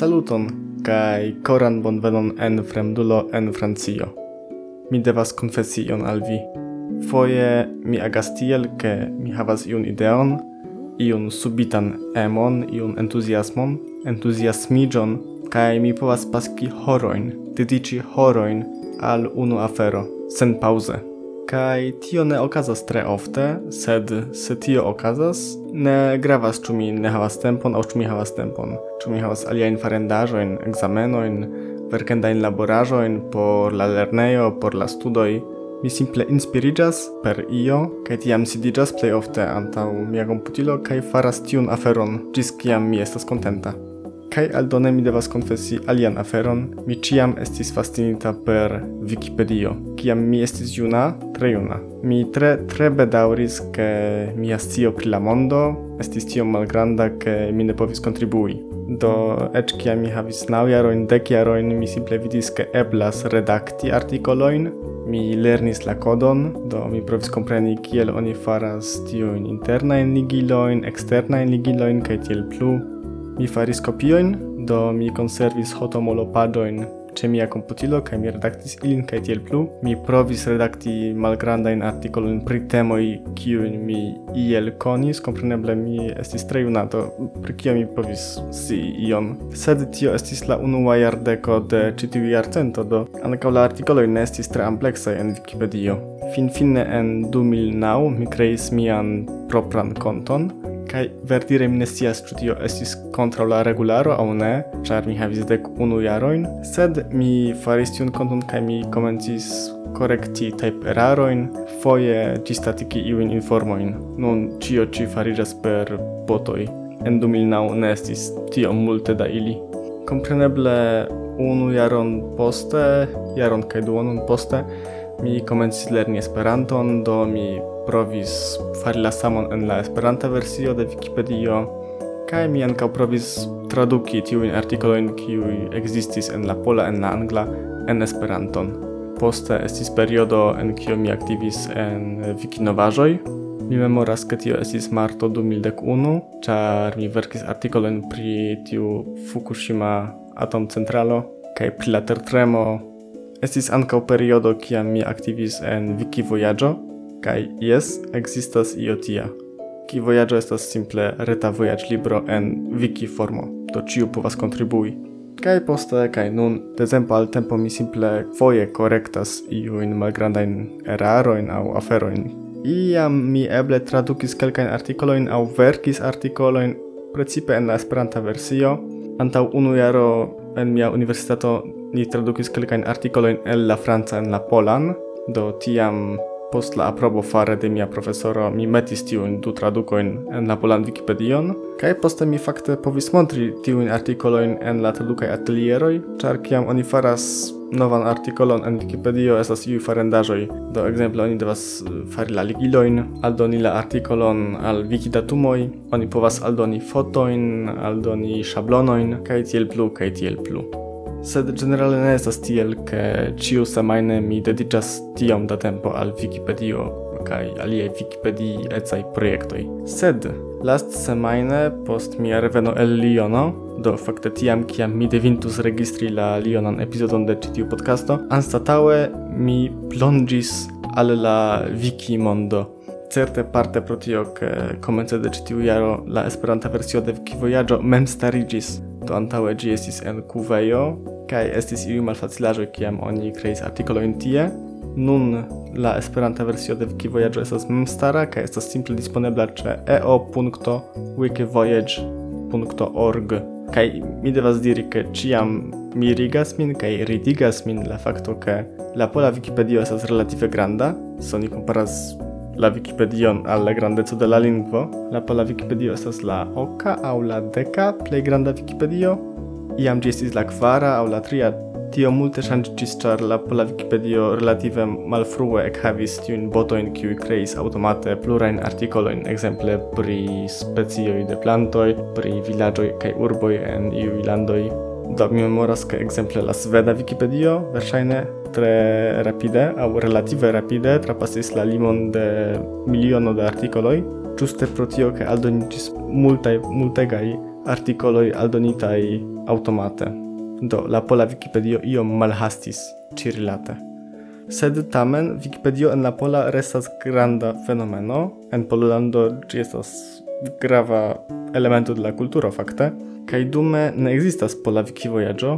Saluton kai koran bonvenon en fremdulo en Francio. Mi devas konfesi ion al vi. Foje mi agas tiel, ke mi havas iun ideon, iun subitan emon, iun entuziasmon, entuziasmiĝon, kai mi povas paski horoin dedici horoin al unu afero, sen pauze kai tio ne okazas tre ofte, sed se tio okazas, ne gravas ĉu mi ne havas tempon aŭ ĉu mi havas tempon. Ĉu mi havas aliajn farendaĵojn, ekzamenojn, verkendajn laboraĵojn por la lernejo, por la studoj. Mi simple inspiriĝas per io kaj tiam sidiĝas plej ofte antaŭ mia komputilo kaj faras tiun aferon ĝis kiam mi estas kontenta. Kaj aldone mi devas konfesi alian aferon, mi ciam estis fascinita per Wikipedio. Kiam mi estis juna, tre juna, mi tre tre bedauris, ke mia scio pri la mondo estis tiom malgranda ke mi ne povis kontribui. Do eĉ kiam mi havis nau jaroin, dek jaroin, mi simple vidis ke eblas redakti artikoloin, mi lernis la kodon, do mi provis kompreni kiel oni faras tiujn internajn ligilojn, eksternajn ligilojn kaj tiel plu. Mi faris kopioin, do mi konservis hotomolopadoin ce mia computilo kai mi redaktis ilin kai tiel plu. Mi provis redakti malgrandain artikolin pri temoi, kiuin mi iel konis, kompreneble mi estis tre junato, pri kio mi provis si iom. Sed tio estis la unua jardeko de ĉi jarcento, do ankaŭ la artikoloj ne estis tre ampleksaj en Wikipedio. Finfine en 2009 mi kreis mian propran konton, kai verdire mi ne scias ĉu tio estis kontraŭ la regularo aŭ ne, ĉar mi havis dek unu jarojn, sed mi faris tiun konton kaj mi komencis korekti type erarojn foje ĝisstatigi iujn informojn. Nun ĉio ĉi fariĝas per botoj. En 2009 ne estis tiom multe da ili. Kompreneble unu jaron poste, jaron kaj duonon poste, mi komencis lerni Esperanton, do mi provis fari la samon en la Esperanta versio de Wikipedio kaj mi ankaŭ provis traduki tiujn artikolojn kiuj ekzistis en la pola en la angla en Esperanton. Poste estis periodo en kiu mi aktivis en Wikinovaĵoj. Mi memoras, ke tio estis marto 2011, ĉar mi verkis artikolojn pri tiu Fukushima atomcentralo kaj pri la tertremo Estis ankaŭ periodo kiam mi aktivis en Wikivojaĝo, Kai yes, existas io tia. Ki vojaĝo estas simple reta vojaĝlibro en wiki formo, do ĉiu povas kontribui. kai poste kai nun de tempo al tempo mi simple foje korektas eraro in au afero in Iam mi eble tradukis kelkain artikolo in au verkis artikolo in precipe en la Esperanta versio. antau unu jaro en mia universitato ni tradukis kelkain artikolo in el la franca en la polan, do tiam Post la aprobo fare de mia profesoro mi metis tiun du traducoin en la polan Wikipedion, kaj poste mi fakte povis montri tiun artikoloin en la tradukaj atelieroj, ĉar kiam oni faras novan artikolon en Wikipedio estas iu farendajoj. Do ekzemple oni devas eh, fari la ligilojn, aldoni la artikolon al wikidatumoj, oni povas aldoni fotojn, aldoni shablonoin kaj tiel plu kaj tiel plu. Sed generale ne estas tiel, ke ĉiu semajne mi dediĉas tiom da tempo al Wikipedio kaj aliaj Wikipedii ecaj projektoj. Sed last semajne post mia reveno el Liono, do fakte tiam kiam mi devintus registri la Lionan epizodon de ĉi tiu podcasto, anstataŭe mi plonĝis al la Wikimondo certe parte pro tio che comence de citiu jaro la Esperanta versio de Vikivojaĝo mem starigis do antaŭe ĝi estis en kuvejo kaj estis iuj malfacilaĵoj kiam oni kreis artikolojn tie. Nun la esperanta versio de Wikivojaĝo estas memstara kaj estas simple disponebla ĉe eo.wikivoyage.org kaj mi devas diri ke ĉiam mirigas min kaj ridigas min la fakto ke la pola Wikipedio estas relative granda, se oni komparas la Wikipedion al la grandeco de la lingvo, la pola Wikipedio estas la oka aŭ la deka plej granda Wikipedio. Iam ĝi estis la kvara aŭ la tria. Tio multe ŝanĝiĝis, ĉar la pola Wikipedio relative malfrue ekhavis tiujn botojn, kiuj kreis aŭtomate plurajn artikolojn, ekzemple pri specioj de plantoj, pri vilaĝoj kaj urboj en iuj landoj do mi memoras ke ekzemple la sveda Wikipedio verŝajne tre rapide aŭ relative rapide trapasis la limon de miliono da artikoloj ĝuste pro tio ke aldoniĝis multaj multegaj artikoloj aldonitaj aŭtomate do la pola Wikipedio iom malhastis ĉirilate. Sed tamen Wikipedio en la pola restas granda fenomeno. En Pollando ĝi estas grava elemento de la kulturo fakte. Kaj dume ne ekzistas pola Wikivojaĝo,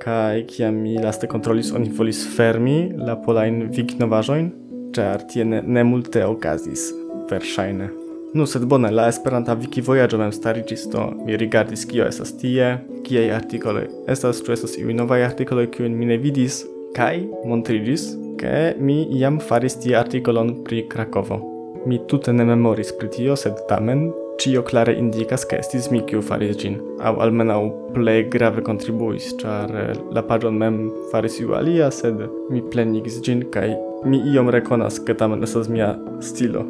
kaj kiam mi laste kontrolis oni fermi la polajn Wikinovaĵojn, ĉar tie ne, ne multe okazis, verŝajne. Nu, sed bone, la Esperanta Wikivojaĝo mem stariĝis, do mi rigardis kio estas tie, kiaj artikoloj estas, ĉu estas iuj novaj artikoloj, kiujn mi ne vidis, kaj montriĝis, ke mi jam faris tie artikolon pri Krakovo. Mi tute ne memoris pri tio, sed tamen cio clare indicas che estis mi kiu faris gin, au almenau plej grave contribuis, char eh, la pagion mem faris iu alia, sed mi plenigis gin, kai mi iom reconas, che tamen estas mia stilo.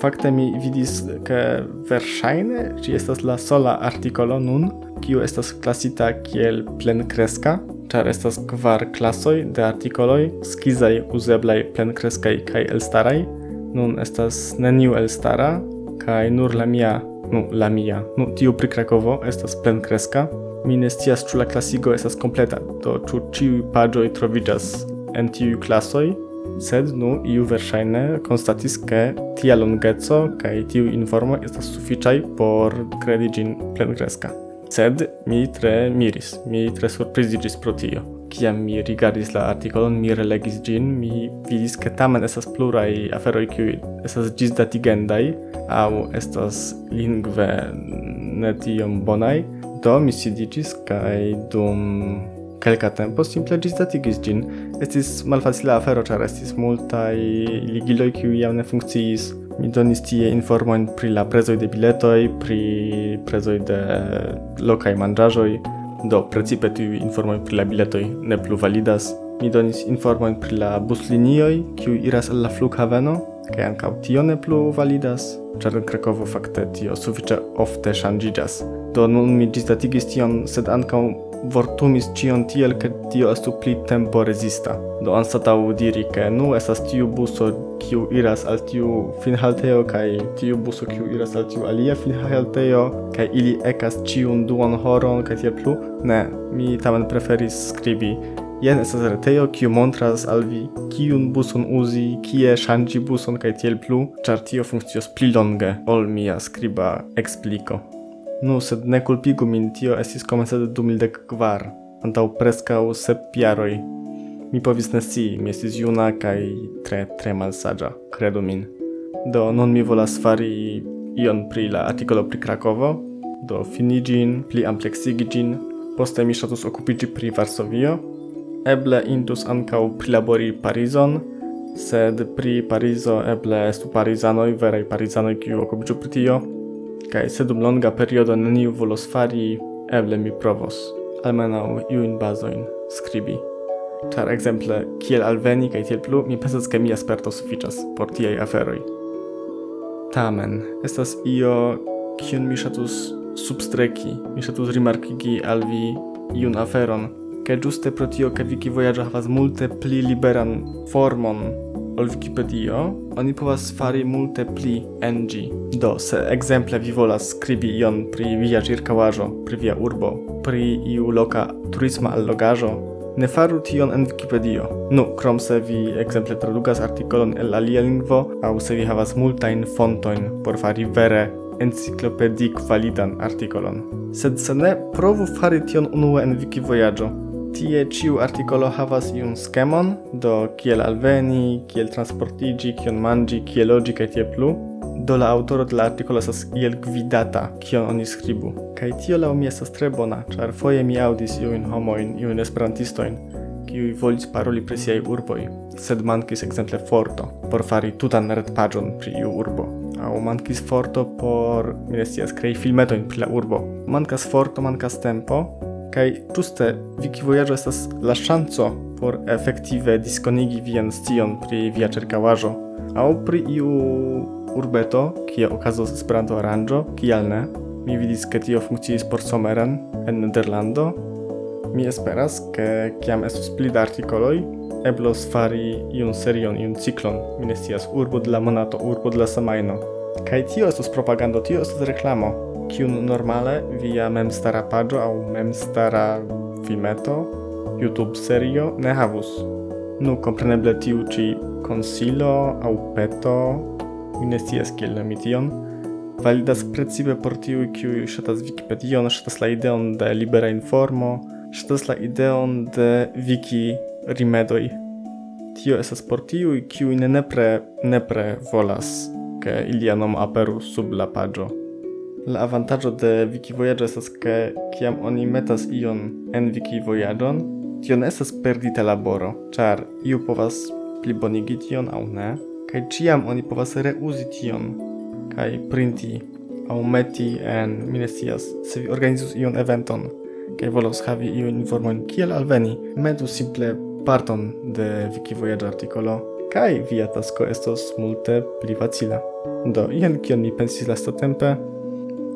Fakte mi vidis, ke verŝajne ĝi estas la sola artikolo nun, kiu estas klasita kiel plenkreska, ĉar estas kvar klasoj de artikoloj, skizaj, uzeblaj, plenkreskai kaj elstaraj, nun estas neniu elstara, kai nur la mia, nu, la mia, nu, tiu pri Krakovo estas plenkreska. Mi ne scias ĉu la klasigo estas kompleta, do ĉu ĉiuj paĝoj troviĝas en tiuj klasoj, sed nu iu verŝajne konstatis ke tia longeco kaj tiu informo estas sufiĉaj por kredi ĝin plenkreska. Sed mi tre miris, mi tre surpriziĝis pro tio kiam mi rigardis la artikolon, mi relegis ĝin, mi vidis ke tamen estas pluraj aferoj kiuj estas ĝisdatigendaj aŭ estas lingve ne tiom bonaj. Do mi sidiĝis kaj dum kelka tempo simple ĝisdatigis ĝin. Estis malfacila afero, ĉar estis multaj ligiloj kiuj jam ne funkciis. Mi donis tie informojn pri la prezoj de biletoj, pri prezoj de lokaj manĝaĵoj, do precipe tu informo pri la biletoj ne plu validas. Mi donis informojn pri la buslinioj, kiu iras al la flughaveno, kaj ankaŭ tio ne plu validas, ĉar en Krakovo fakte tio sufiĉe ofte ŝanĝiĝas. Do nun mi ĝisdatigis tion, sed ankaŭ vortumis cion tiel, ke tio estu pli tempo resista. Do anstatau diri, ke nu estas tiu buso kiu iras al tiu finhalteo kai tiu buso kiu iras al tiu alia finhalteo kai ili ekas ciun duan horon kai tiel plu, ne, mi tamen preferis skribi Jen estas retejo, kiu montras al vi kiun buson uzi, kie ŝanĝi buson kaj tiel plu, ĉar tio funkcios pli longe ol mia skriba ekspliko. Nu, sed ne culpigu min, tio estis comensate de mildec antau prescau sep jaroi. Mi povis ne si, mi estis juna cae tre, tre malsagia, credu min. Do, non mi volas fari ion pri la articolo pri Krakovo, do finigin, pli amplexigi poste mi shatus occupigi pri Varsovio, eble intus ancau prilabori Parizon, sed pri Parizo eble estu Parizanoi, veraj Parizanoi, kiu okupiĝu pri tio, kai se dum longa periodo neniu volos fari, eble mi provos, almenau iuin bazoin, scribi. Char exemple, kiel alveni kai tiel plu, mi pensas ke mi asperto suficias por tiei aferoi. Tamen, estas io, kiun mi shatus substreki, mi shatus rimarkigi al vi iun aferon, ke giuste pro tio ke Viki Vojaĝa havas multe pli liberan formon ol Wikipedio, oni povas fari multe pli NG. Do, se exemple vi volas skribi ion pri via cirkałażo, pri via urbo, pri iu loka turisma allogaĵo, ne faru tion en Wikipedio. Nu, krom se vi exemple tradukas artikolon el alia lingvo, aŭ se vi havas multajn fontojn por fari vere enciklopedik validan artikolon. Sed se ne, provu fari tion unue en Wikivojaĝo Tie ciu articolo havas iun skemon, do kiel alveni, kiel transportigi, kion mangi, kiel logi, kai tie plu. Do la aŭtoro de la articolo esas iel gvidata, kion oni skribu. Kaj tio lau mi esas tre bona, ĉar foie mi audis iujn homoin, iujn esperantistoin, kiui volis paroli pri siaj urboj, sed mankis exemple forto por fari tutan retpaĝon pri iu urbo. Aŭ mankis forto por, mi ne scias, krei pri la urbo. Mankas forto, mankas tempo, kaj wiki Vikivojaĝo estas la ŝanco por efektive diskonigi vian scion pri via ĉirkaŭaĵo aŭ pri iu urbeto, kie okazos Esperanto-aranĝo, kial ne? Mi vidis, ke tio funkciis por Someren en Nederlando. Mi esperas, ke kiam estos pli da artikoloj, eblos fari iun serion, iun ciklon. Mi ne scias, urbo de la monato, urbo de la semajno. Kaj tio estos propagando, tio estos reklamo kiun normale via memstara paĝo aŭ memstara filmeto YouTube serio ne havus. Nu kompreneble tiu ĉi konsilo aŭ peto, mi ne scias kiel nomi tion, validas precipe por tiuj kiuj ŝatas Wikipedion, ŝatas la ideon de libera informo, ŝatas la ideon de wiki rimedoj. Tio estas por tiuj kiuj ne nepre nepre volas ke ilia nomo aperu sub la paĝo. La avantaggio de Vikivojaĝo estas ke kiam oni metas ion en Vikivojaĝon, tio ne estas perdita laboro, ĉar iu povas plibonigi tion aŭ ne, kaj ĉiam oni povas reuzi tion kaj printi aŭ meti en mi ne scias se vi organizus ion eventon kaj volos havi iun informojn kiel alveni, metu simple parton de Vikivojaĝa artikolo kaj via tasko estos multe pli facila. Do, jen kion mi pensis lastatempe,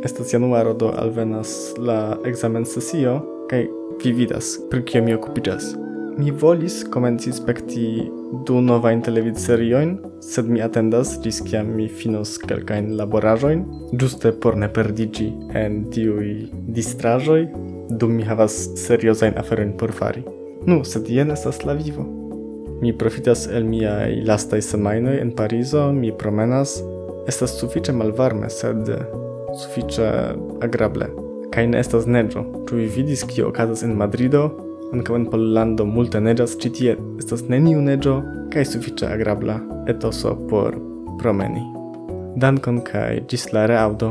estas januaro do alvenas la examen sesio kaj vi vidas pri kio mi okupiĝas. Mi volis komenci spekti du novajn televidseriojn, sed mi atendas ĝis kiam mi finos kelkajn laboraĵojn, ĝuste por ne perdiĝi en tiuj distraĵoj, dum mi havas seriozajn aferojn por fari. Nu, sed jen estas la vivo. Mi profitas el miaj lastaj semajnoj en Parizo, mi promenas. Estas sufiĉe malvarme, sed sufiĉe agrable kaj ne estas neĝo. Ĉu vi vidis kio okazas en Madrido? Ankaŭ en Pollando multe neĝas, ĉi tie estas neniu neĝo kaj sufiĉe agrabla etoso por promeni. Dankon kaj ĝis la reaŭdo.